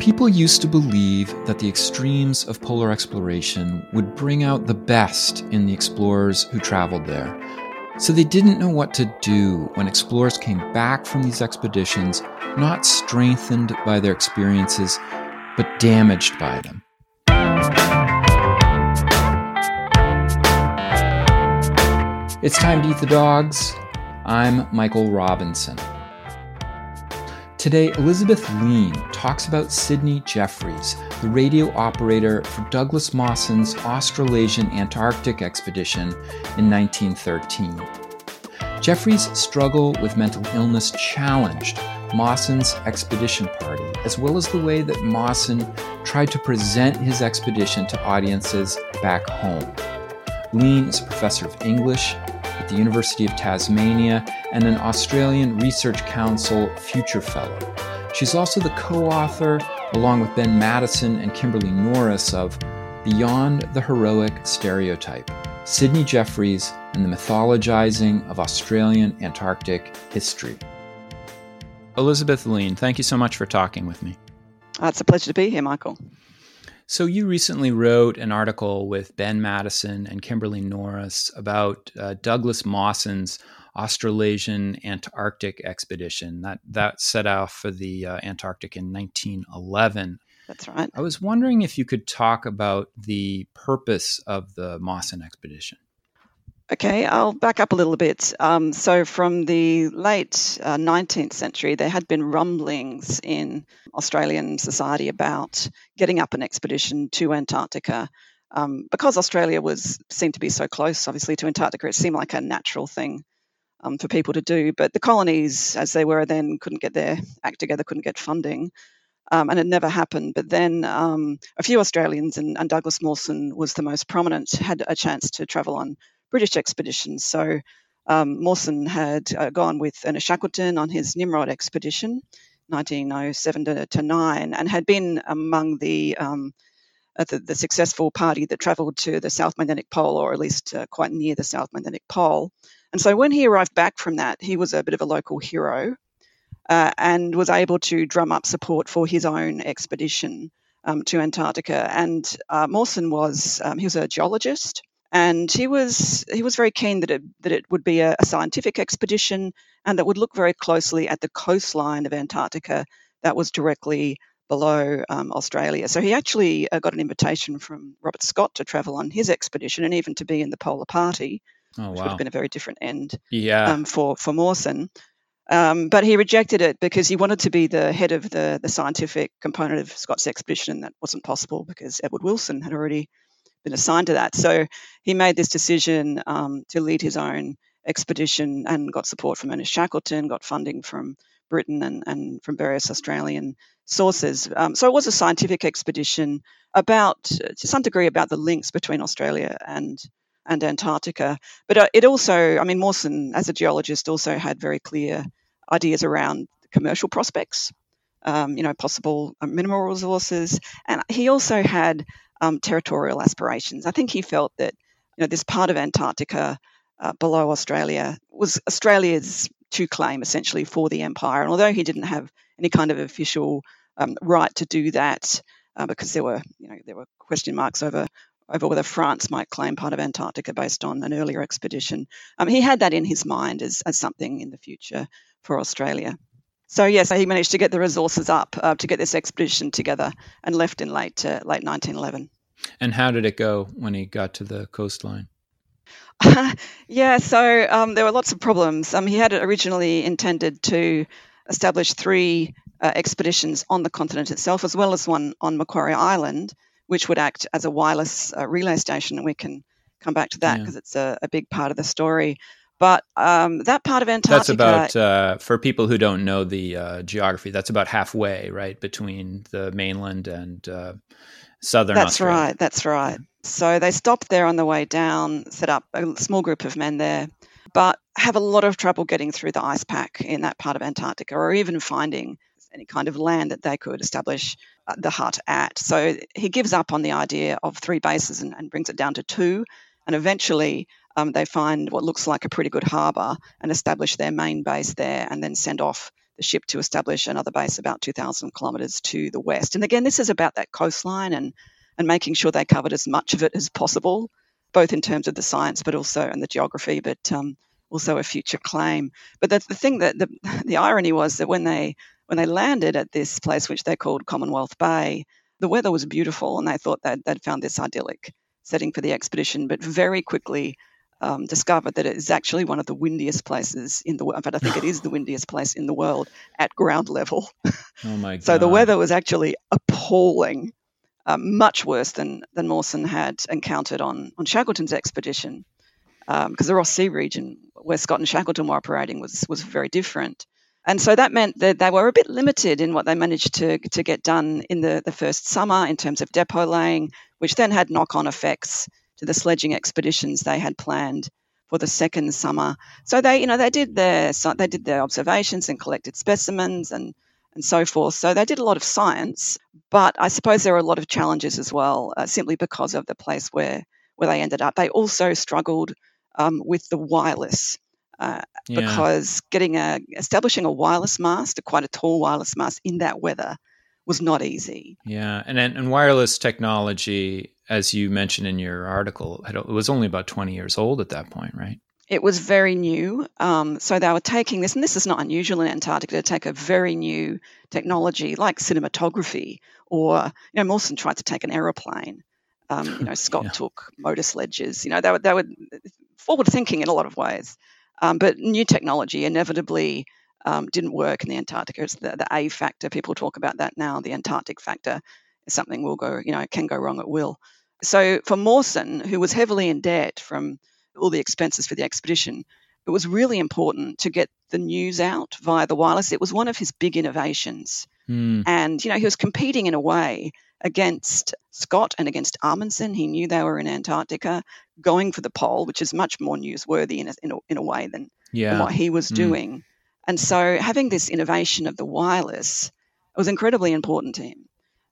People used to believe that the extremes of polar exploration would bring out the best in the explorers who traveled there. So they didn't know what to do when explorers came back from these expeditions, not strengthened by their experiences, but damaged by them. It's time to eat the dogs. I'm Michael Robinson. Today, Elizabeth Leane talks about Sidney Jeffryes, the radio operator for Douglas Mawson's Australasian Antarctic expedition in 1913. Jeffryes' struggle with mental illness challenged Mawson's expedition party, as well as the way that Mawson tried to present his expedition to audiences back home. Leane is a professor of English at the University of Tasmania and an Australian Research Council Future Fellow. She's also the co author, along with Ben Maddison and Kimberley Norris, of Beyond the Heroic Stereotype Sidney Jeffryes and the Mythologizing of Australian Antarctic History. Elizabeth Leane, thank you so much for talking with me. Uh, it's a pleasure to be here, Michael. So, you recently wrote an article with Ben Maddison and Kimberley Norris about uh, Douglas Mawson's Australasian Antarctic expedition that, that set off for the uh, Antarctic in 1911. That's right. I was wondering if you could talk about the purpose of the Mawson expedition. Okay, I'll back up a little bit. Um, so, from the late uh, 19th century, there had been rumblings in Australian society about getting up an expedition to Antarctica. Um, because Australia was seemed to be so close, obviously, to Antarctica, it seemed like a natural thing um, for people to do. But the colonies, as they were then, couldn't get their act together, couldn't get funding. Um, and it never happened. But then um, a few Australians, and, and Douglas Mawson was the most prominent, had a chance to travel on British expeditions. So um, Mawson had uh, gone with Ernest Shackleton on his Nimrod expedition, 1907 to, to 9, and had been among the, um, uh, the, the successful party that travelled to the South Magnetic Pole, or at least uh, quite near the South Magnetic Pole. And so when he arrived back from that, he was a bit of a local hero uh, and was able to drum up support for his own expedition um, to Antarctica. And uh, Mawson was um, he was a geologist and he was he was very keen that it that it would be a, a, scientific expedition and that would look very closely at the coastline of Antarctica that was directly below um, Australia. So he actually uh, got an invitation from Robert Scott to travel on his expedition and even to be in the Polar Party, oh, which wow. would have been a very different end yeah. um, for for Mawson. Um, but he rejected it because he wanted to be the head of the, the scientific component of Scott's expedition, and that wasn't possible because Edward Wilson had already been assigned to that. So he made this decision um, to lead his own expedition and got support from Ernest Shackleton, got funding from Britain and, and from various Australian sources. Um, so it was a scientific expedition about, to some degree, about the links between Australia and and Antarctica. But uh, it also, I mean, Mawson, as a geologist, also had very clear ideas around commercial prospects, um, you know, possible mineral resources, and he also had um, territorial aspirations. I think he felt that you know this part of Antarctica uh, below Australia was Australia's to claim essentially for the empire. And although he didn't have any kind of official um, right to do that, uh, because there were you know there were question marks over over whether France might claim part of Antarctica based on an earlier expedition, um, he had that in his mind as, as something in the future for Australia. So yes, he managed to get the resources up uh, to get this expedition together and left in late uh, late 1911. And how did it go when he got to the coastline? yeah, so um, there were lots of problems. Um, he had originally intended to establish three uh, expeditions on the continent itself, as well as one on Macquarie Island, which would act as a wireless uh, relay station. And we can come back to that because yeah. it's a, a, big part of the story. But um, that part of Antarctica. That's about, uh, for people who don't know the uh, geography, that's about halfway, right, between the mainland and uh, southern That's Australia. right, that's right. So they stopped there on the way down, set up a small group of men there, but have a lot of trouble getting through the ice pack in that part of Antarctica or even finding any kind of land that they could establish uh, the hut at. So he gives up on the idea of three bases and, and brings it down to two. And eventually um, they find what looks like a pretty good harbour and establish their main base there and then send off the ship to establish another base about 2,000 kilometres to the west. And again, this is about that coastline and, and making sure they covered as much of it as possible, both in terms of the science, but also and the geography, but um, also a future claim. But the, the thing that the, the irony was that when they when they landed at this place, which they called Commonwealth Bay, the weather was beautiful, and they thought that they'd found this idyllic setting for the expedition. But very quickly um, discovered that it is actually one of the windiest places in the world. In fact, I think it is the windiest place in the world at ground level. Oh my god! so the weather was actually appalling, um, much worse than than Mawson had encountered on on Shackleton's expedition, because um, the Ross Sea region where Scott and Shackleton were operating was was very different. And so that meant that they were a bit limited in what they managed to, to get done in the, the first summer in terms of depot laying, which then had knock on effects to the sledging expeditions they had planned for the second summer. So they, you know, they did their they did their observations and collected specimens and and so forth. So they did a lot of science, but I suppose there were a lot of challenges as well, uh, simply because of the place where where they ended up. They also struggled um, with the wireless. Uh, yeah. Because getting a establishing a wireless mast, a quite a tall wireless mast in that weather, was not easy. Yeah, and and wireless technology as you mentioned in your article, it was only about 20 years old at that point, right? It was very new. Um, so they were taking this, and this is not unusual in Antarctica to take a very new technology like cinematography, or, you know, Mawson tried to take an aeroplane. Um, you know, Scott yeah. took motor sledges. You know, they were, they were forward thinking in a lot of ways. Um, but new technology inevitably um, didn't work in the Antarctica. It's the, the A factor. People talk about that now, the Antarctic factor. is Something will go, you know, can go wrong at will. So for Mawson, who was heavily in debt from all the expenses for the expedition, it was really important to get the news out via the wireless. It was one of his big innovations. Mm. And, you know, he was competing in a way against Scott and against Amundsen. He knew they were in Antarctica, going for the pole, which is much more newsworthy in a, in a, in a way than, yeah. than, what he was mm. doing. And so having this innovation of the wireless was incredibly important to him.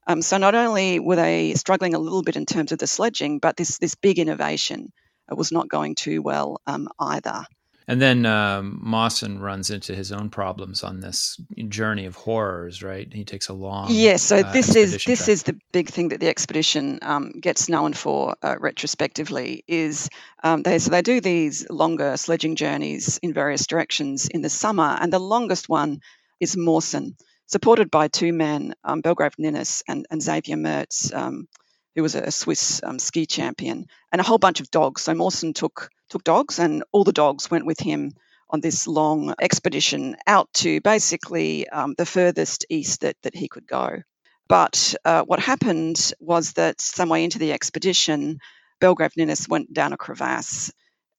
Um, so not only were they struggling a little bit in terms of the sledging, but this this big innovation was not going too well um, either. And then um, Mawson runs into his own problems on this journey of horrors, right? He takes a long yes. So uh, this is this track. is the big thing that the expedition um, gets known for uh, retrospectively is um, they so they do these longer sledging journeys in various directions in the summer, and the longest one is Mawson supported by two men, um, Belgrave Ninnis and, and Xavier Mertz, um, who was a Swiss um, ski champion, and a whole bunch of dogs. So Mawson took took dogs, and all the dogs went with him on this long expedition out to basically um, the furthest east that, that he could go. But uh, what happened was that some way into the expedition, Belgrave Ninnis went down a crevasse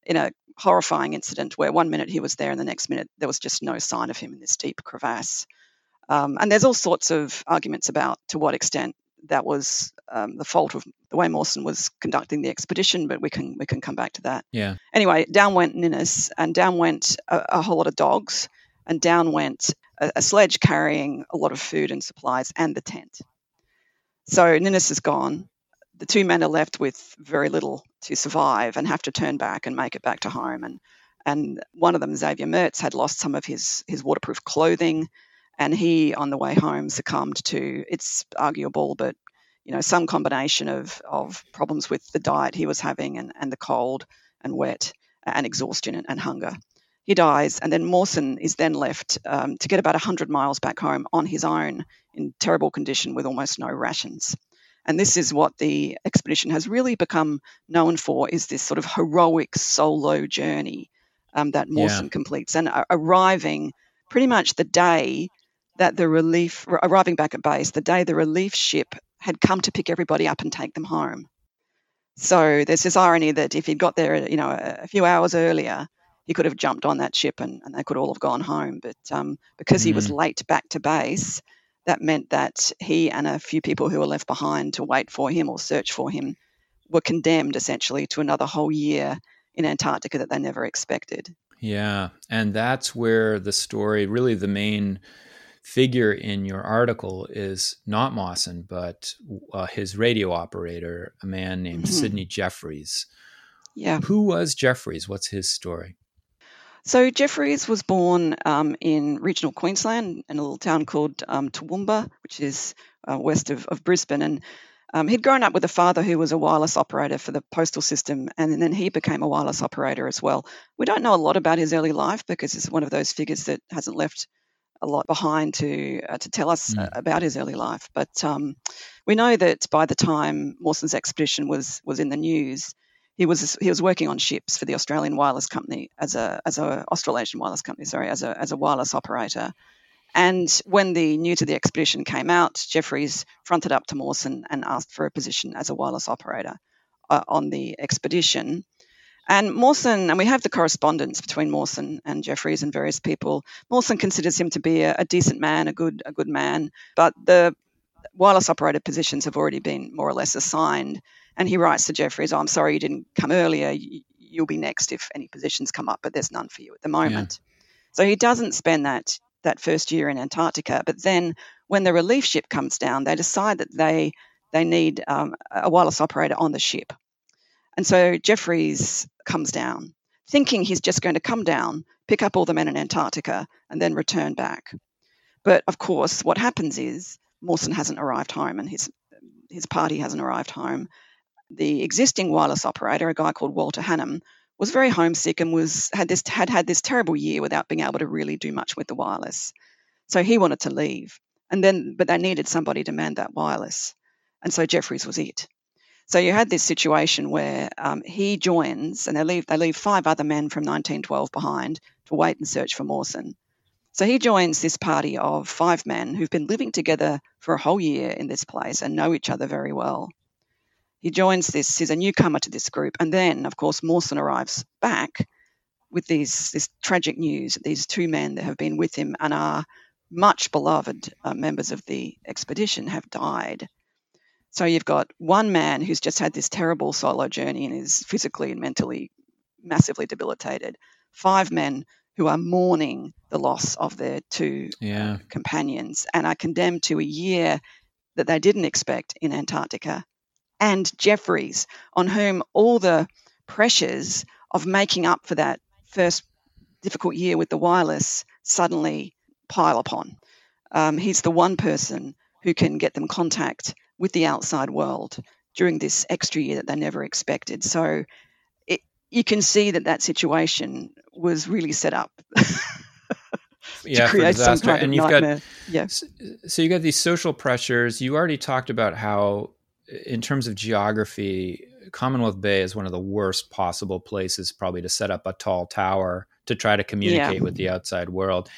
in a horrifying incident where one minute he was there and the next minute there was just no sign of him in this deep crevasse. Um, and there's all sorts of arguments about to what extent that was um, the fault of the way Mawson was conducting the expedition, but we can we can come back to that. Yeah. Anyway, down went Ninnis, and down went a, a whole lot of dogs, and down went a, a, sledge carrying a lot of food and supplies and the tent. So Ninnis is gone. The two men are left with very little to survive and have to turn back and make it back to home. And and one of them, Xavier Mertz, had lost some of his his waterproof clothing and he on the way home succumbed to it's arguable but you know some combination of of problems with the diet he was having and, and the cold and wet and exhaustion and, and hunger he dies and then mawson is then left um, to get about 100 miles back home on his own in terrible condition with almost no rations and this is what the expedition has really become known for is this sort of heroic solo journey um, that mawson yeah. completes and uh, arriving pretty much the day that the relief, arriving back at base, the day the relief ship had come to pick everybody up and take them home. So there's this irony that if he'd got there, you know, a, few hours earlier, he could have jumped on that ship and, and they could all have gone home. But um, because mm. he was mm. late back to base, that meant that he and a few people who were left behind to wait for him or search for him were condemned essentially to another whole year in Antarctica that they never expected. Yeah. And that's where the story, really the main figure in your article is not Mawson, but uh, his radio operator, a man named mm-hmm. Sidney Jeffryes. Yeah. Who was Jeffryes? What's his story? So Jeffryes was born um, in regional Queensland in a little town called um, Toowoomba, which is uh, west of, of, Brisbane. And um, he'd grown up with a father who was a wireless operator for the postal system, and then he became a wireless operator as well. We don't know a lot about his early life because it's one of those figures that hasn't left a lot behind to uh, to tell us mm. about his early life. But um, we know that by the time Mawson's expedition was was in the news, he was he was working on ships for the Australian Wireless Company as a as a Australasian Wireless Company, sorry, as a as a wireless operator. And when the news of the expedition came out, Jeffryes fronted up to Mawson and asked for a position as a wireless operator uh, on the expedition. And Mawson, and we have the correspondence between Mawson and Jeffryes and various people. Mawson considers him to be a, a decent man, a good a good man, but the wireless operator positions have already been more or less assigned. And he writes to Jeffryes, oh, I'm sorry you didn't come earlier. You'll be next if any positions come up, but there's none for you at the moment. Yeah. So he doesn't spend that that first year in Antarctica. But then when the relief ship comes down, they decide that they they need um, a wireless operator on the ship. And so Jeffryes comes down, thinking he's just going to come down, pick up all the men in Antarctica, and then return back. But of course, what happens is Mawson hasn't arrived home and his his party hasn't arrived home, the existing wireless operator, a guy called Walter Hannam, was very homesick and was had this had had this terrible year without being able to really do much with the wireless. So he wanted to leave, and then but they needed somebody to man that wireless, and so Jeffryes was it. So you had this situation where um, he joins, and they leave they leave five other men from 1912 behind to wait and search for Mawson. So he joins this party of five men who've been living together for a whole year in this place and know each other very well. He joins this, he's a newcomer to this group. And then, of course, Mawson arrives back with these, this tragic news that these two men that have been with him and are much beloved uh, members of the expedition have died. So you've got one man who's just had this terrible solo journey and is physically and mentally massively debilitated. Five men who are mourning the loss of their two yeah. uh, companions and are condemned to a year that they didn't expect in Antarctica and Jeffryes, on whom all the pressures of making up for that first difficult year with the wireless suddenly pile upon. Um, he's the one person who can get them contact with the outside world during this extra year that they never expected. So it, you can see that that situation was really set up. yeah, for disaster. and you've nightmare. got yeah. So you got these social pressures. You already talked about how in terms of geography, Commonwealth Bay is one of the worst possible places probably to set up a tall tower to try to communicate yeah. with the outside world.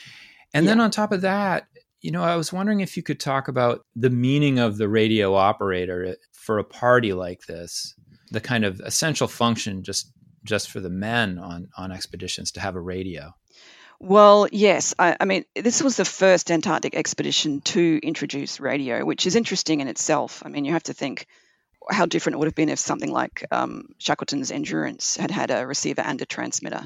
And yeah. then on top of that, you know, I was wondering if you could talk about the meaning of the radio operator for a party like this, the kind of essential function just just for the men on on expeditions to have a radio. Well, yes. I, I, mean, this was the first Antarctic expedition to introduce radio, which is interesting in itself. I mean, you have to think how different it would have been if something like um, Shackleton's Endurance had had a receiver and a transmitter.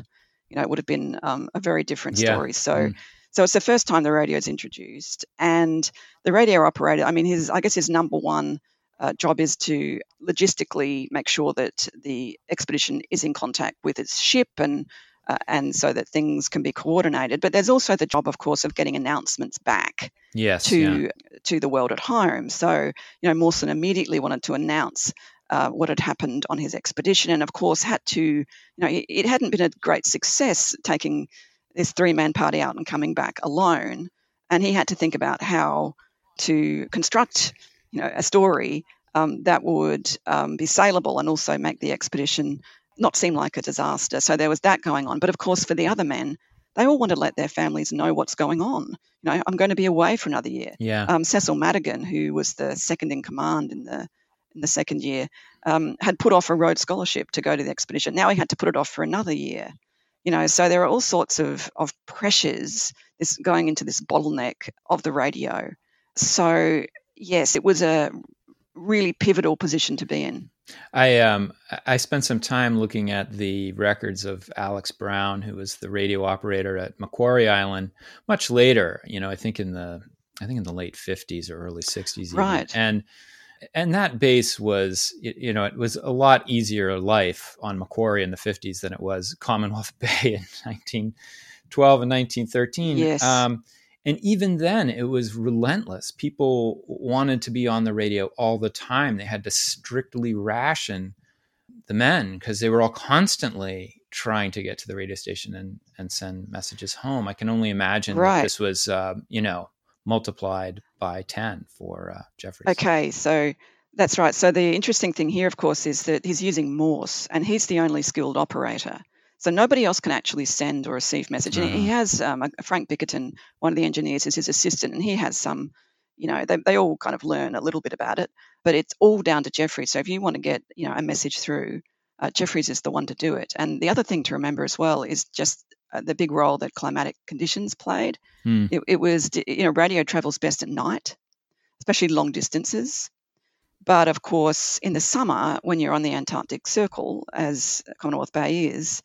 You know, it would have been um, a very different story. Yeah. So, mm. So it's the first time the radio is introduced, and the radio operator. I mean, his I guess his number one uh, job is to logistically make sure that the expedition is in contact with its ship and uh, and so that things can be coordinated. But there's also the job, of course, of getting announcements back yes, to yeah. to the world at home. So you know, Mawson immediately wanted to announce. Uh, what had happened on his expedition, and of course, had to, you know, it, it hadn't been a great success taking this three man party out and coming back alone. And he had to think about how to construct, you know, a story um, that would um, be saleable and also make the expedition not seem like a disaster. So there was that going on. But of course, for the other men, they all want to let their families know what's going on. You know, I'm going to be away for another year. Yeah. Um, Cecil Madigan, who was the second in command in the in the second year, um, had put off a Rhodes Scholarship to go to the expedition. Now he had to put it off for another year. You know, so there are all sorts of of pressures. This going into this bottleneck of the radio. So yes, it was a really pivotal position to be in. I um I spent some time looking at the records of Alex Brown, who was the radio operator at Macquarie Island, much later. You know, I think in the I think in the late fifties or early sixties, right? And and that base was, you know, it was a lot easier life on Macquarie in the 50s than it was Commonwealth Bay in 1912 and 1913. Yes. Um, and even then, it was relentless. People wanted to be on the radio all the time. They had to strictly ration the men because they were all constantly trying to get to the radio station and, and send messages home. I can only imagine right. that this was, uh, you know, multiplied by 10 for uh, Jeffryes. Okay, so that's right. So the interesting thing here, of course, is that he's using Morse and he's the only skilled operator. So nobody else can actually send or receive message. And he uh-huh. has um, Frank Bickerton, one of the engineers, is his assistant, and he has some, you know, they, they all kind of learn a little bit about it, but it's all down to Jeffryes. So if you want to get, you know, a message through, uh, Jeffryes is the one to do it. And the other thing to remember as well is just the big role that climatic conditions played. Mm. It, it was, you know, radio travels best at night, especially long distances. But of course, in the summer, when you're on the Antarctic Circle, as Commonwealth Bay is,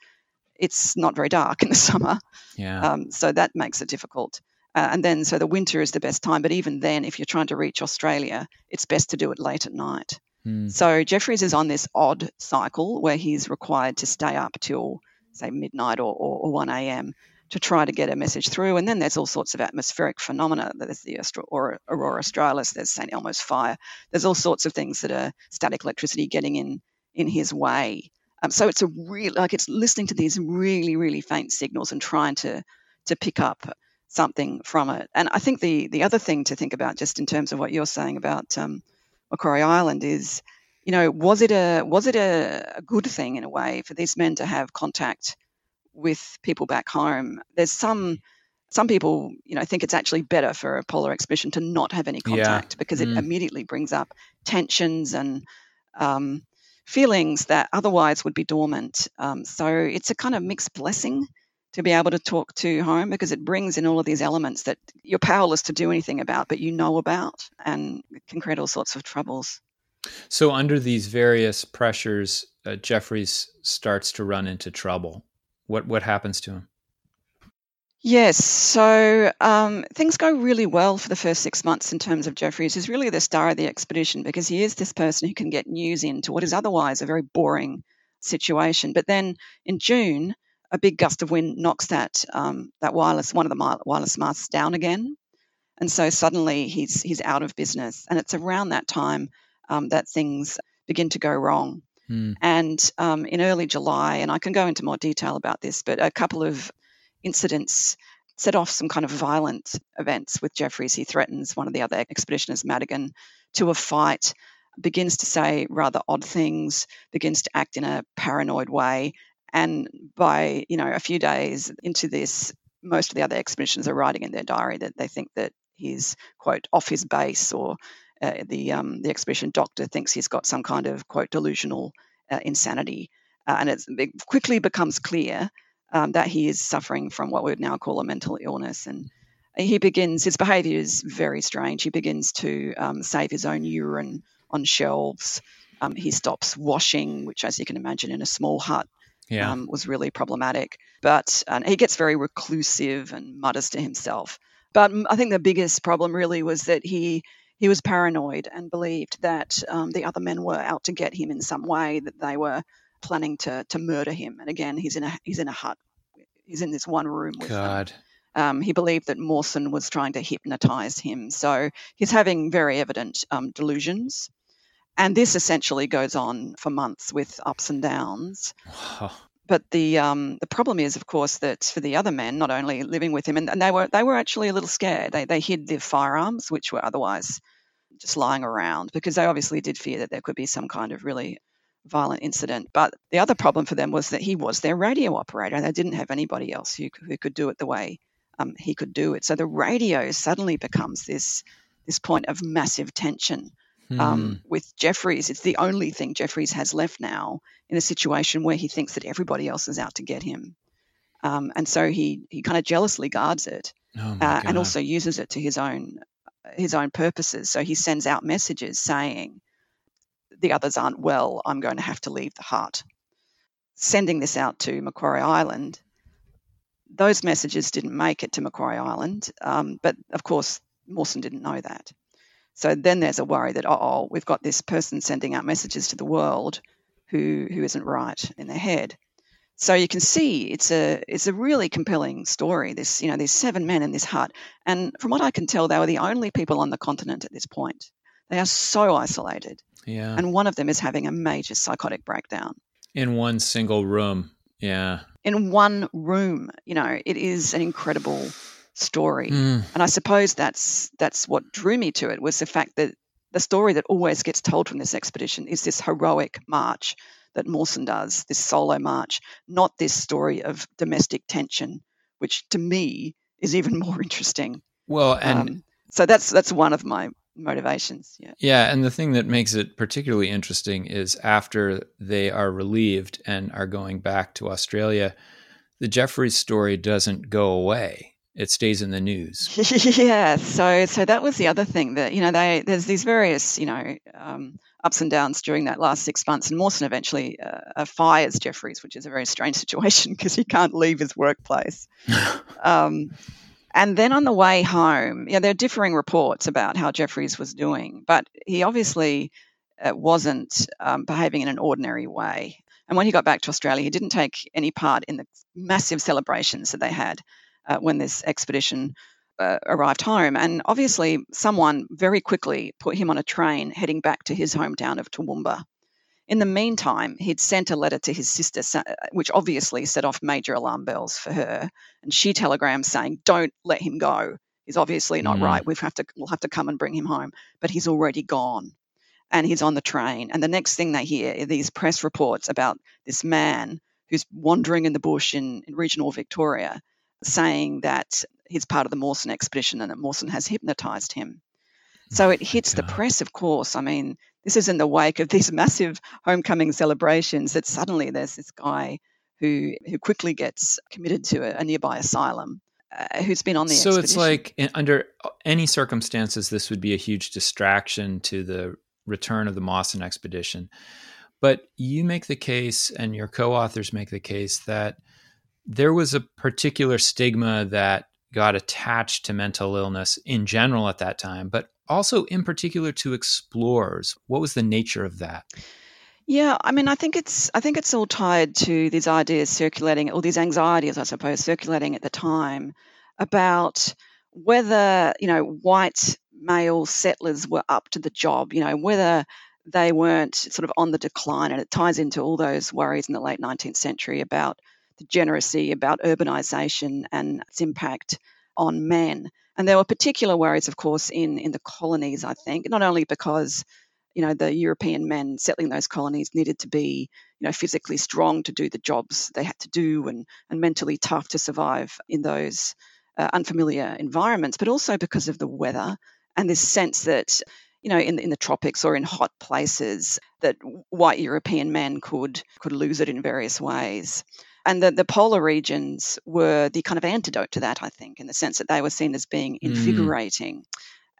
it's not very dark in the summer. Yeah. Um, so that makes it difficult. Uh, and then, so the winter is the best time. But even then, if you're trying to reach Australia, it's best to do it late at night. Mm. So Jeffryes is on this odd cycle where he's required to stay up till, say, midnight or, or, or 1 a.m. to try to get a message through. And then there's all sorts of atmospheric phenomena. There's the aurora australis, there's St. Elmo's fire. There's all sorts of things that are static electricity getting in in his way. Um, so it's a real like it's listening to these really really faint signals and trying to to pick up something from it. And I think the the other thing to think about, just in terms of what you're saying about um, Macquarie Island, is you know was it a was it a, a good thing in a way for these men to have contact with people back home? There's some some people, you know, think it's actually better for a polar expedition to not have any contact yeah. because it mm. immediately brings up tensions and um, feelings that otherwise would be dormant. Um, so it's a kind of mixed blessing to be able to talk to home because it brings in all of these elements that you're powerless to do anything about, but you know about and can create all sorts of troubles. So, under these various pressures, uh, Jeffryes starts to run into trouble. What what happens to him? Yes, so um, things go really well for the first six months in terms of Jeffryes. He's really the star of the expedition because he is this person who can get news into what is otherwise a very boring situation. But then in June, a big gust of wind knocks that um, that wireless one of the wireless masts down again, and so suddenly he's he's out of business. And it's around that time um, that things begin to go wrong. Hmm. And um, in early July, and I can go into more detail about this, but a couple of incidents set off some kind of violent events with Jeffryes. He threatens one of the other expeditioners, Madigan, to a fight, begins to say rather odd things, begins to act in a paranoid way. And by, you know, a few days into this, most of the other expeditions are writing in their diary that they think that he's, quote, off his base or uh, the, um, the expedition doctor thinks he's got some kind of, quote, delusional uh, insanity. Uh, and it quickly becomes clear um, that he is suffering from what we would now call a mental illness. And he begins, his behavior is very strange. He begins to um, save his own urine on shelves. Um, he stops washing, which, as you can imagine, in a small hut yeah. Um, was really problematic. But he gets very reclusive and mutters to himself. But I think the biggest problem really was that he he was paranoid and believed that um, the other men were out to get him in some way, that they were planning to to murder him. And again, he's in a he's in a hut. He's in this one room with God. them. Um, he believed that Mawson was trying to hypnotize him. So he's having very evident um, delusions. And this essentially goes on for months with ups and downs. But the um, the problem is, of course, that for the other men, not only living with him, and, and they were they were actually a little scared. They they hid their firearms, which were otherwise just lying around, because they obviously did fear that there could be some kind of really violent incident. But the other problem for them was that he was their radio operator. They didn't have anybody else who, who could do it the way um, he could do it. So the radio suddenly becomes this this point of massive tension. Um, hmm. Um, with Jeffryes, it's the only thing Jeffryes has left now in a situation where he thinks that everybody else is out to get him. Um, and so he, he kind of jealously guards it oh uh, and also uses it to his own his own purposes. So he sends out messages saying, the others aren't well, I'm going to have to leave the hut. Sending this out to Macquarie Island, those messages didn't make it to Macquarie Island, um, but of course, Mawson didn't know that. So then there's a worry that, oh, we've got this person sending out messages to the world who, who isn't right in their head. So you can see it's a it's a really compelling story. This you know these seven men in this hut, and from what I can tell, they were the only people on the continent at this point. They are so isolated. Yeah. And one of them is having a major psychotic breakdown in one single room. Yeah. In one room, you know, it is an incredible story. Mm. And I suppose that's that's what drew me to it was the fact that the story that always gets told from this expedition is this heroic march that Mawson does, this solo march, not this story of domestic tension, which to me is even more interesting. Well, and um, so that's that's one of my motivations. Yeah. Yeah, and the thing that makes it particularly interesting is after they are relieved and are going back to Australia, the Jeffryes story doesn't go away. It stays in the news. yeah, so so that was the other thing that you know they there's these various you know um, ups and downs during that last six months, and Mawson eventually uh, uh fires Jeffryes, which is a very strange situation because he can't leave his workplace. um, and then on the way home, yeah, there are differing reports about how Jeffryes was doing, but he obviously uh, wasn't um, behaving in an ordinary way. And when he got back to Australia, he didn't take any part in the massive celebrations that they had uh, when this expedition uh, arrived home. And obviously, someone very quickly put him on a train heading back to his hometown of Toowoomba. In the meantime, he'd sent a letter to his sister, which obviously set off major alarm bells for her. And she telegrams saying, "Don't let him go. He's obviously not mm. right. We have to, we'll have to come and bring him home." But he's already gone, and he's on the train. And the next thing they hear are these press reports about this man who's wandering in the bush in, in regional Victoria, saying that he's part of the Mawson expedition and that Mawson has hypnotized him. So it hits the press, of course. I mean, this is in the wake of these massive homecoming celebrations that suddenly there's this guy who who quickly gets committed to a, a nearby asylum. Uh, who's been on the so expedition. it's like in, under any circumstances this would be a huge distraction to the return of the Mawson expedition but you make the case and your co-authors make the case that there was a particular stigma that got attached to mental illness in general at that time but also in particular to explorers. What was the nature of that? Yeah, I mean, I think it's I think it's all tied to these ideas circulating, or these anxieties, I suppose, circulating at the time about whether you know white male settlers were up to the job. You know whether they weren't sort of on the decline, and it ties into all those worries in the late 19th century about degeneracy, about urbanization and its impact on men. And there were particular worries, of course, in, in the colonies, I think, not only because you know the European men settling those colonies needed to be you know physically strong to do the jobs they had to do and and mentally tough to survive in those uh, unfamiliar environments, but also because of the weather and this sense that you know in in the tropics or in hot places that white European men could could lose it in various ways. And the, the polar regions were the kind of antidote to that, I think, in the sense that they were seen as being mm. invigorating. Mm.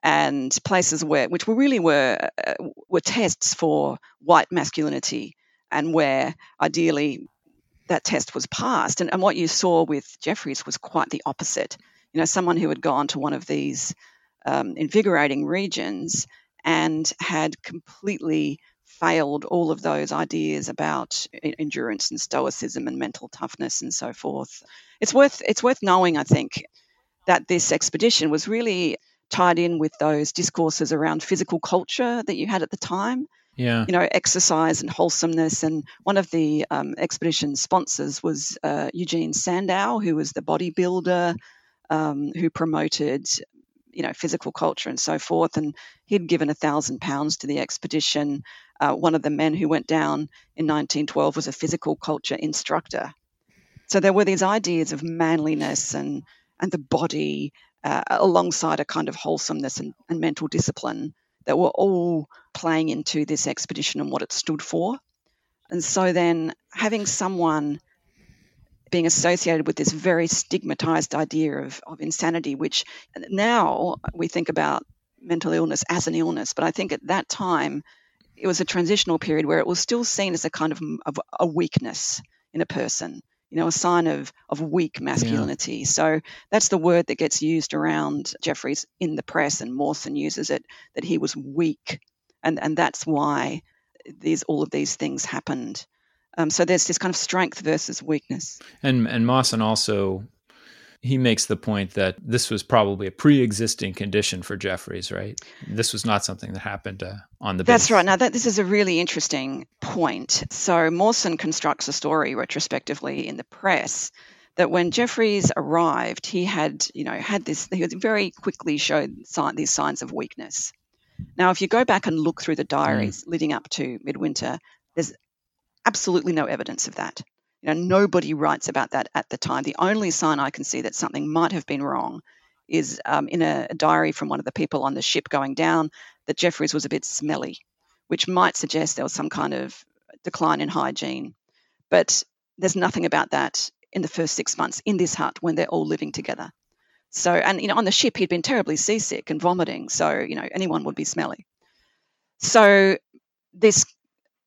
And places where, which were really were uh, were tests for white masculinity, and where ideally that test was passed. And, and what you saw with Jeffryes was quite the opposite. You know, someone who had gone to one of these um, invigorating regions and had completely failed all of those ideas about endurance and stoicism and mental toughness and so forth. It's worth it's worth knowing, I think, that this expedition was really tied in with those discourses around physical culture that you had at the time. Yeah. You know, exercise and wholesomeness. And one of the um, expedition sponsors was uh, Eugene Sandow, who was the bodybuilder um, who promoted you know physical culture and so forth and he'd given a thousand pounds to the expedition. Uh, one of the men who went down in 1912 was a physical culture instructor. So there were these ideas of manliness and and the body uh, alongside a kind of wholesomeness and, and mental discipline that were all playing into this expedition and what it stood for. And so then having someone being associated with this very stigmatized idea of, of insanity, which now we think about mental illness as an illness. But I think at that time, it was a transitional period where it was still seen as a kind of, of a weakness in a person. You know, a sign of, of weak masculinity. Yeah. So that's the word that gets used around Jeffryes in the press, and Mawson uses it that he was weak. And, and that's why these all of these things happened. Um, so there's this kind of strength versus weakness. And and Mawson also he makes the point that this was probably a pre-existing condition for Jeffryes, right? This was not something that happened uh, on the. That's base. right. Now that this is a really interesting point. So Mawson constructs a story retrospectively in the press that when Jeffryes arrived, he had you know had this. He very quickly showed sign, these signs of weakness. Now, if you go back and look through the diaries mm. leading up to midwinter, there's absolutely no evidence of that. You know, nobody writes about that at the time. The only sign I can see that something might have been wrong is um, in a, a diary from one of the people on the ship going down that Jeffryes was a bit smelly, which might suggest there was some kind of decline in hygiene. But there's nothing about that in the first six months in this hut when they're all living together. So, and you know, on the ship he'd been terribly seasick and vomiting, so you know anyone would be smelly. So this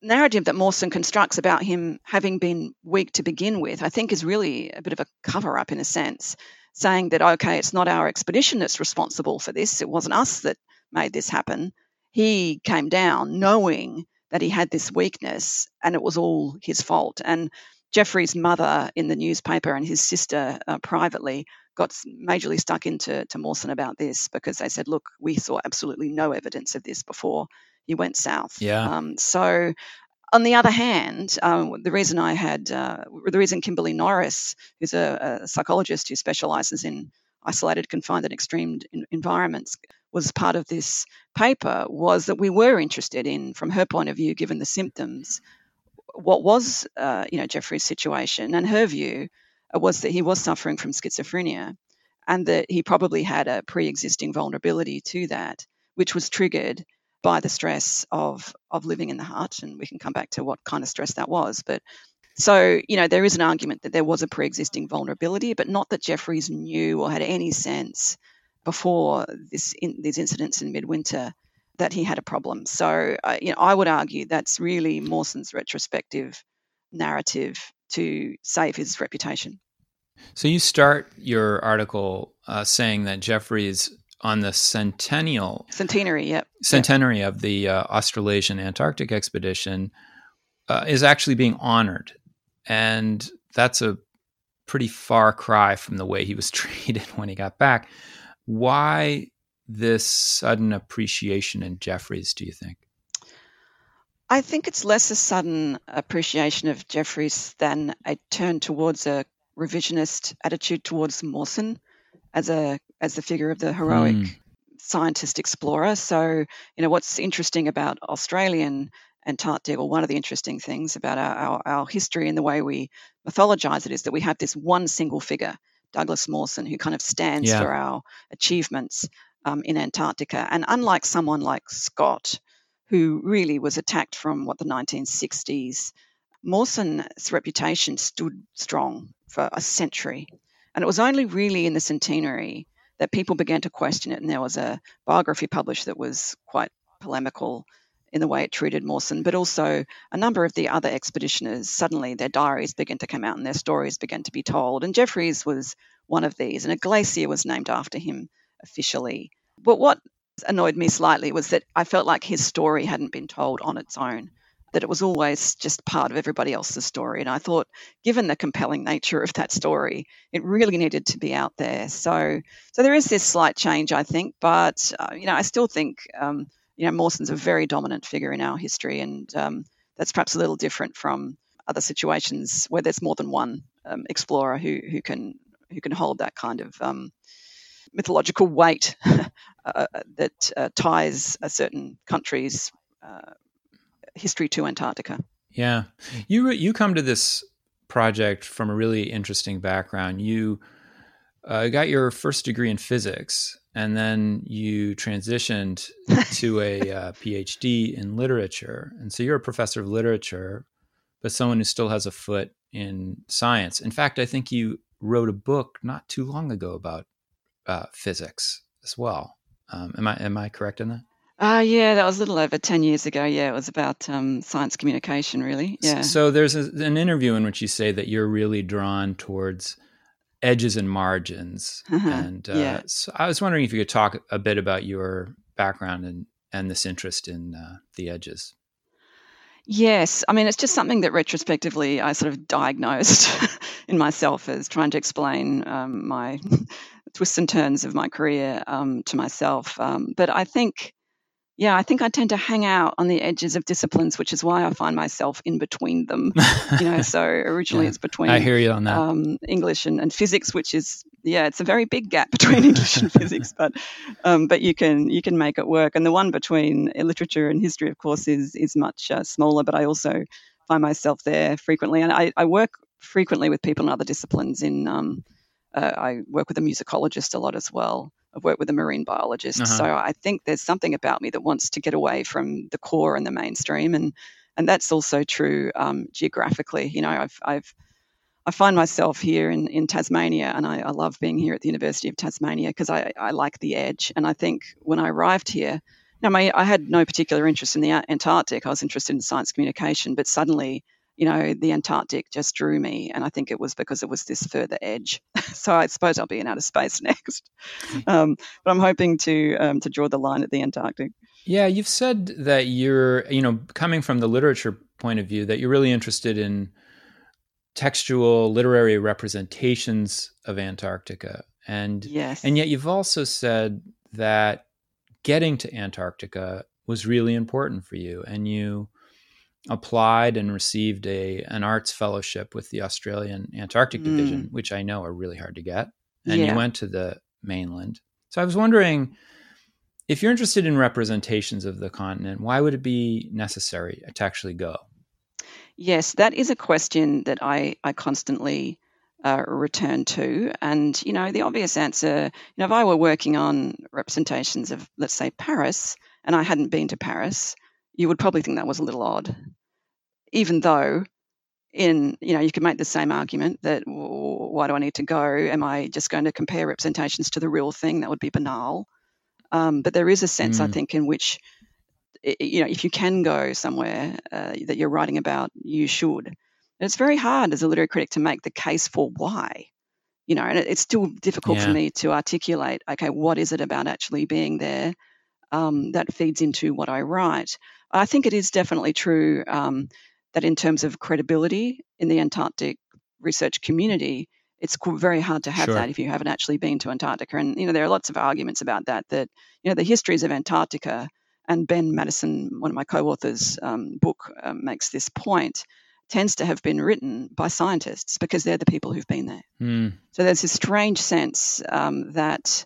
narrative that Mawson constructs about him having been weak to begin with, I think is really a bit of a cover up in a sense, saying that, okay, it's not our expedition that's responsible for this. It wasn't us that made this happen. He came down knowing that he had this weakness and it was all his fault. And Jeffryes' mother in the newspaper and his sister uh, privately got majorly stuck into to Mawson about this because they said, look, we saw absolutely no evidence of this before you went south. Yeah. Um, so, on the other hand, um, the reason I had, uh, the reason Kimberley Norris, who's a, a psychologist who specialises in isolated, confined, and extreme environments, was part of this paper was that we were interested in, from her point of view, given the symptoms, what was, uh, you know, Jeffryes' situation, and her view was that he was suffering from schizophrenia, and that he probably had a pre-existing vulnerability to that, which was triggered by the stress of of living in the hut, and we can come back to what kind of stress that was. But so you know, there is an argument that there was a pre-existing vulnerability, but not that Jeffryes knew or had any sense before this in, these incidents in midwinter that he had a problem. So uh, you know, I would argue that's really Mawson's retrospective narrative to save his reputation. So you start your article uh, saying that Jeffryes on the centennial centenary, yep. centenary yep. of the uh, Australasian Antarctic expedition uh, is actually being honored, and that's a pretty far cry from the way he was treated when he got back. Why this sudden appreciation in Jeffryes? Do you think? I think it's less a sudden appreciation of Jeffryes than a turn towards a revisionist attitude towards Mawson as a as the figure of the heroic mm. scientist explorer. So, you know, what's interesting about Australian Antarctica, or one of the interesting things about our, our, our history and the way we mythologize it is that we have this one single figure, Douglas Mawson, who kind of stands yeah. for our achievements um, in Antarctica. And unlike someone like Scott, who really was attacked from what the 1960s, Mawson's reputation stood strong for a century. And it was only really in the centenary that people began to question it. And there was a biography published that was quite polemical in the way it treated Mawson, but also a number of the other expeditioners, suddenly their diaries began to come out and their stories began to be told. And Jeffryes was one of these, and a glacier was named after him officially. But what annoyed me slightly was that I felt like his story hadn't been told on its own that it was always just part of everybody else's story. And I thought, given the compelling nature of that story, it really needed to be out there. So, so there is this slight change, I think, but uh, you know, I still think um, you know Mawson's a very dominant figure in our history, and um, that's perhaps a little different from other situations where there's more than one um, explorer who who can who can hold that kind of um, mythological weight uh, that uh, ties a certain country's uh, history to Antarctica. Yeah, you you come to this project from a really interesting background. You uh, got your first degree in physics, and then you transitioned to a uh, PhD in literature, and so you're a professor of literature, but someone who still has a foot in science. In fact, I think you wrote a book not too long ago about uh, physics as well. Um, am I am I correct in that? Uh, yeah, that was a little over 10 years ago. Yeah, it was about um, science communication, really. Yeah. So there's a, an interview in which you say that you're really drawn towards edges and margins. Uh-huh. And uh, yeah. so I was wondering if you could talk a bit about your background and, and this interest in uh, the edges. Yes, I mean, it's just something that retrospectively I sort of diagnosed in myself as trying to explain um, my twists and turns of my career um, to myself. Um, but I think yeah, I think I tend to hang out on the edges of disciplines, which is why I find myself in between them. you know, so originally yeah, it's between I hear you on that. Um, English and, and physics, which is yeah, it's a very big gap between English and physics, but um, but you can you can make it work. And the one between literature and history, of course, is is much uh, smaller. But I also find myself there frequently, and I, I work frequently with people in other disciplines. In um, uh, I work with a musicologist a lot as well. I've worked with a marine biologist, uh-huh. so I think there's something about me that wants to get away from the core and the mainstream, and and that's also true um, geographically. You know, I've I've I find myself here in, in Tasmania, and I, I love being here at the University of Tasmania because I, I like the edge. And I think when I arrived here, now my, I had no particular interest in the Antarctic. I was interested in science communication, but suddenly you know, the Antarctic just drew me. And I think it was because it was this further edge. so I suppose I'll be in outer space next. Um, but I'm hoping to, um, to draw the line at the Antarctic. Yeah, you've said that you're, you know, coming from the literature point of view, that you're really interested in textual literary representations of Antarctica. And yes. and yet you've also said that getting to Antarctica was really important for you and you applied and received a an arts fellowship with the Australian Antarctic Division, mm. which I know are really hard to get. And yeah. you went to the mainland. So I was wondering if you're interested in representations of the continent, why would it be necessary to actually go? Yes, that is a question that I, I constantly uh, return to. And, you know, the obvious answer, you know, if I were working on representations of, let's say, Paris, and I hadn't been to Paris, you would probably think that was a little odd, even though in you know you could make the same argument that why do I need to go? Am I just going to compare representations to the real thing? That would be banal. Um, but there is a sense, mm. I think, in which you know if you can go somewhere uh, that you're writing about, you should. And it's very hard as a literary critic to make the case for why. You know, and it's still difficult yeah. for me to articulate. Okay, what is it about actually being there um, that feeds into what I write? I think it is definitely true um, that in terms of credibility in the Antarctic research community, it's very hard to have sure. that if you haven't actually been to Antarctica. And you know there are lots of arguments about that. That you know the histories of Antarctica and Ben Maddison, one of my co-authors, um, book uh, makes this point tends to have been written by scientists because they're the people who've been there. Mm. So there's this strange sense um, that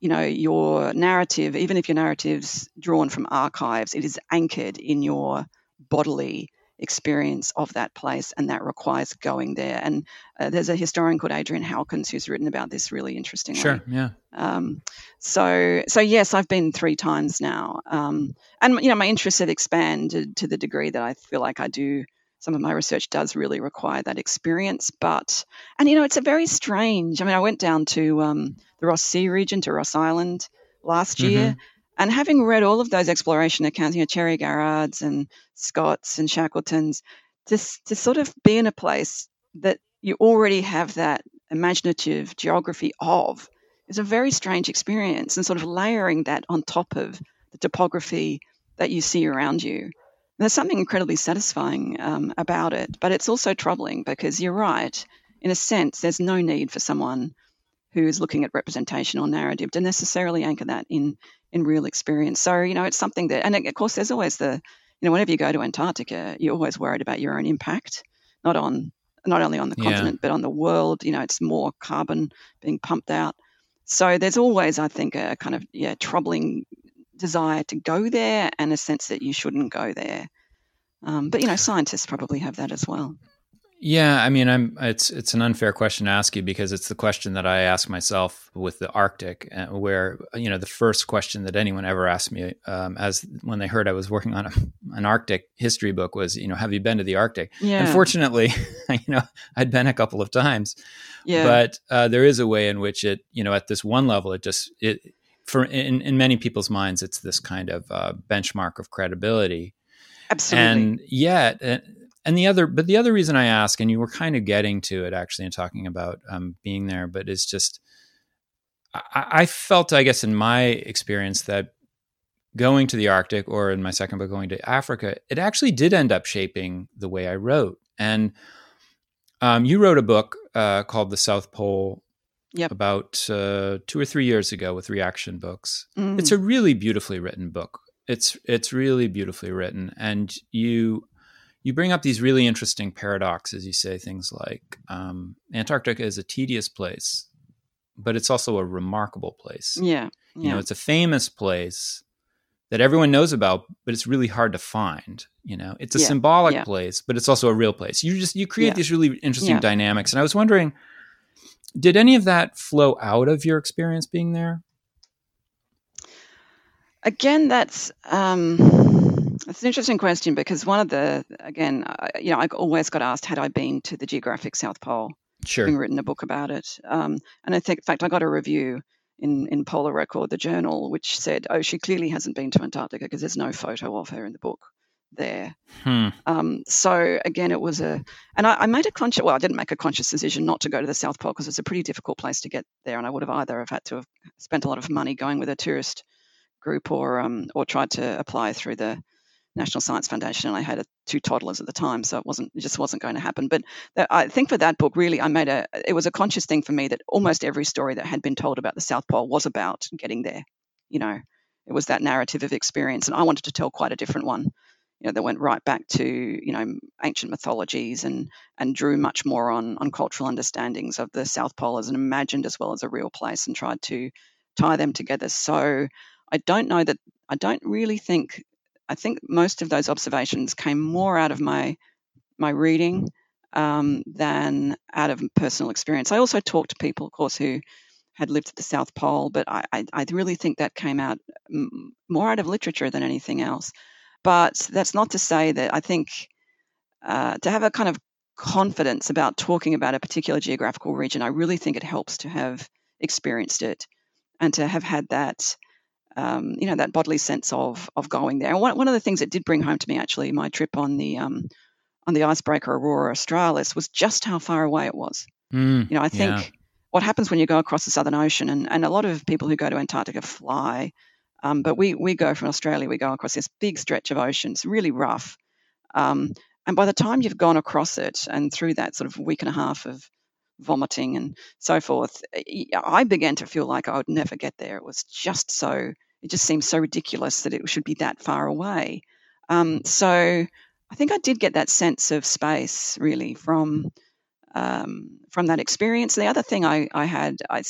you know your narrative even if your narrative's drawn from archives it is anchored in your bodily experience of that place and that requires going there and uh, there's a historian called adrian howkins who's written about this really interestingly sure yeah um, so so yes i've been three times now um, and you know my interests have expanded to the degree that i feel like i do some of my research does really require that experience. But, and you know, it's a very strange. I mean, I went down to um, the Ross Sea region, to Ross Island last mm-hmm. year. And having read all of those exploration accounts, you know, Cherry Garrards and Scotts and Shackletons, to, to sort of be in a place that you already have that imaginative geography of is a very strange experience. And sort of layering that on top of the topography that you see around you there's something incredibly satisfying um, about it, but it's also troubling because you're right. In a sense, there's no need for someone who is looking at representation or narrative to necessarily anchor that in in real experience. So you know, it's something that, and of course, there's always the you know, whenever you go to Antarctica, you're always worried about your own impact, not on not only on the continent yeah. but on the world. You know, it's more carbon being pumped out. So there's always, I think, a kind of yeah troubling desire to go there and a sense that you shouldn't go there. Um, but you know, scientists probably have that as well. Yeah, I mean, I'm. It's it's an unfair question to ask you because it's the question that I ask myself with the Arctic, uh, where you know the first question that anyone ever asked me, um, as when they heard I was working on a, an Arctic history book, was you know, have you been to the Arctic? Yeah. Unfortunately, you know, I'd been a couple of times. Yeah. But uh, there is a way in which it, you know, at this one level, it just it for in, in many people's minds, it's this kind of uh, benchmark of credibility. Absolutely. And yet, uh, and the other, but the other reason I ask, and you were kind of getting to it actually and talking about um, being there, but it's just, I, I felt, I guess, in my experience that going to the Arctic or in my second book, going to Africa, it actually did end up shaping the way I wrote. And um, you wrote a book uh, called The South Pole Yep. about uh, two or three years ago with Reaktion Books. Mm. It's a really beautifully written book. It's it's really beautifully written, and you you bring up these really interesting paradoxes. You say things like um, Antarctica is a tedious place, but it's also a remarkable place. yeah. Yeah. You know, it's a famous place that everyone knows about, but it's really hard to find. You know, it's a Yeah, symbolic yeah. place, but it's also a real place. You just you create these really interesting dynamics, and I was wondering, did any of that flow out of your experience being there? Again, that's um, that's an interesting question because one of the again, I, you know, I always got asked had I been to the geographic South Pole, Sure. having written a book about it. Um, and I think, in fact, I got a review in in Polar Record, the journal, which said, "Oh, she clearly hasn't been to Antarctica because there's no photo of her in the book there." Hmm. Um, so again, it was a, and I, I made a conscious. Well, I didn't make a conscious decision not to go to the South Pole because it's a pretty difficult place to get there, and I would have either have had to have spent a lot of money going with a tourist group or um, or tried to apply through the National Science Foundation, and I had a, two toddlers at the time, so it wasn't it just wasn't going to happen. But I think for that book, really, I made a it was a conscious thing for me that almost every story that had been told about the South Pole was about getting there. You know, it was that narrative of experience, and I wanted to tell quite a different one. You know, that went right back to you know ancient mythologies and and drew much more on on cultural understandings of the South Pole as an imagined as well as a real place, and tried to tie them together. So I don't know that I don't really think I think most of those observations came more out of my my reading um, than out of personal experience. I also talked to people, of course, who had lived at the South Pole, but I, I, I really think that came out m- more out of literature than anything else. But that's not to say that I think uh, to have a kind of confidence about talking about a particular geographical region, I really think it helps to have experienced it and to have had that um, you know that bodily sense of of going there. And one, one of the things that did bring home to me actually my trip on the um, on the icebreaker Aurora Australis was just how far away it was. Mm, You know, I think yeah. what happens when you go across the Southern Ocean, and, and a lot of people who go to Antarctica fly, um, but we we go from Australia, we go across this big stretch of ocean. It's really rough, um, and by the time you've gone across it and through that sort of week and a half of vomiting and so forth, I began to feel like I would never get there. It was just so it just seems so ridiculous that it should be that far away. Um, so I think I did get that sense of space really from um, from that experience. The other thing I, I had, I,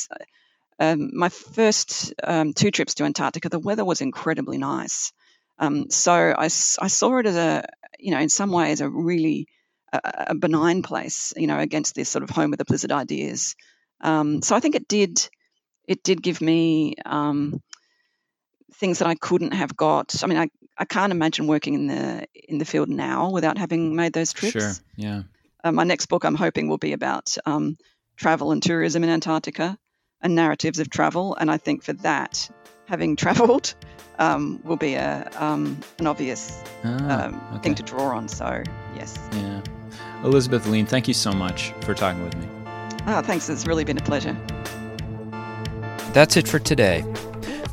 um, my first um, two trips to Antarctica, the weather was incredibly nice. Um, so I, I saw it as a, you know, in some ways a really a, a benign place, you know, against this sort of home of the blizzard ideas. Um, so I think it did, it did give me um, things that I couldn't have got. I mean, I, I can't imagine working in the in the field now without having made those trips. Sure. Yeah. Uh, my next book, I'm hoping, will be about um, travel and tourism in Antarctica and narratives of travel. And I think for that, having travelled um, will be a um, an obvious Ah, um, okay. thing to draw on. So yes, Yeah. Elizabeth Leane, thank you so much for talking with me. ah, thanks. It's really been a pleasure. That's it for today.